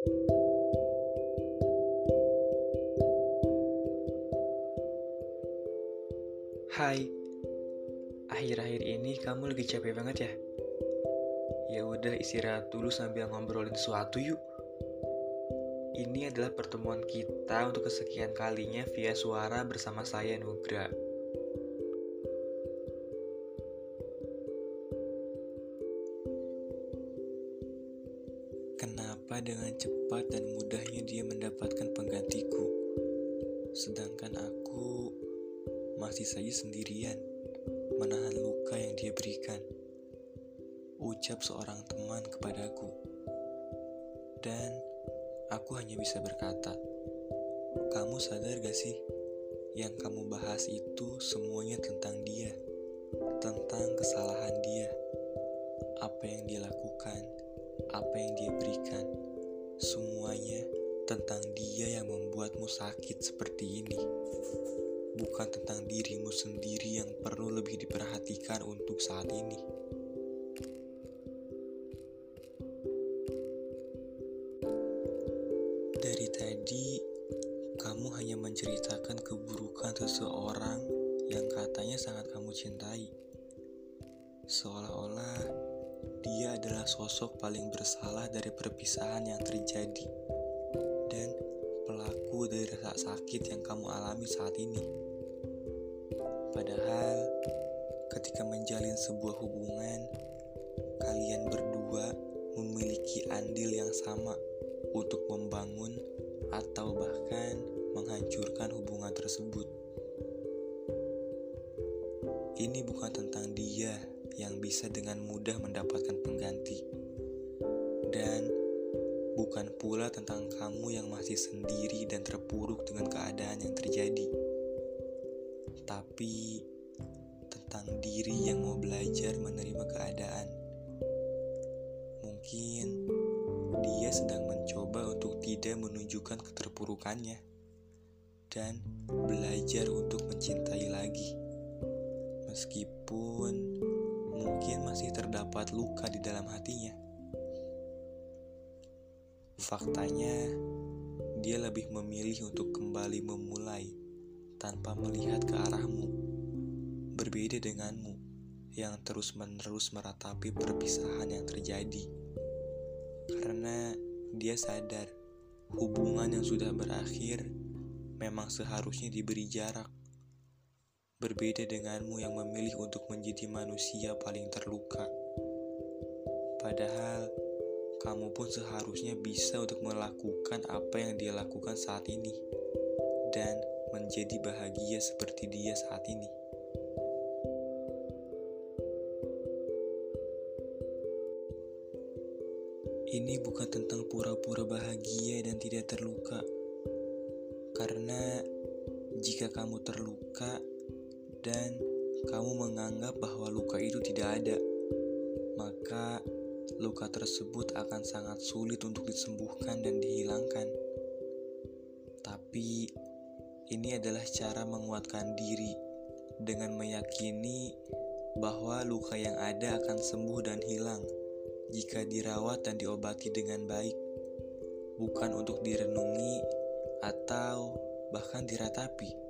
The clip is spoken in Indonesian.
Hai, akhir-akhir ini kamu lagi capek banget ya? Ya udah istirahat dulu sambil ngobrolin sesuatu yuk. Ini adalah pertemuan kita untuk kesekian kalinya via suara bersama saya Nugra. Kenapa dengan cepat dan mudahnya dia mendapatkan penggantiku, sedangkan aku masih saja sendirian menahan luka yang dia berikan. Ucap seorang teman kepadaku. Dan aku hanya bisa berkata, kamu sadar gak sih? Yang kamu bahas itu semuanya tentang dia, tentang kesalahan dia, apa yang dia lakukan, apa yang dia berikan, semuanya tentang dia yang membuatmu sakit seperti ini bukan tentang dirimu sendiri yang perlu lebih diperhatikan untuk saat ini. Dari tadi, kamu hanya menceritakan keburukan seseorang yang katanya sangat kamu cintai. Seolah-olah dia adalah sosok paling bersalah dari perpisahan yang terjadi dan pelaku dari rasa sakit yang kamu alami saat ini. Padahal, ketika menjalin sebuah hubungan, kalian berdua memiliki andil yang sama untuk membangun atau bahkan menghancurkan hubungan tersebut. Ini bukan tentang dia yang bisa dengan mudah mendapatkan pengganti, dan bukan pula tentang kamu yang masih sendiri dan terpuruk dengan keadaan yang terjadi tapi tentang diri yang mau belajar menerima keadaan. Mungkin dia sedang mencoba untuk tidak menunjukkan keterpurukannya dan belajar untuk mencintai lagi. Meskipun masih terdapat luka di dalam hatinya. Faktanya, dia lebih memilih untuk kembali memulai tanpa melihat ke arahmu. Berbeda denganmu yang terus-menerus meratapi perpisahan yang terjadi. Karena dia sadar hubungan yang sudah berakhir memang seharusnya diberi jarak. Berbeda denganmu yang memilih untuk menjadi manusia paling terluka. Padahal kamu pun seharusnya bisa untuk melakukan apa yang dia lakukan saat ini. Dan menjadi bahagia seperti dia saat ini. Ini bukan tentang pura-pura bahagia dan tidak terluka, karena jika kamu terluka dan kamu menganggap bahwa luka itu tidak ada, maka luka tersebut akan sangat sulit untuk disembuhkan dan dihilangkan. Tapi ini adalah cara menguatkan diri dengan meyakini bahwa luka yang ada akan sembuh dan hilang jika dirawat dan diobati dengan baik, bukan untuk direnungi atau bahkan diratapi.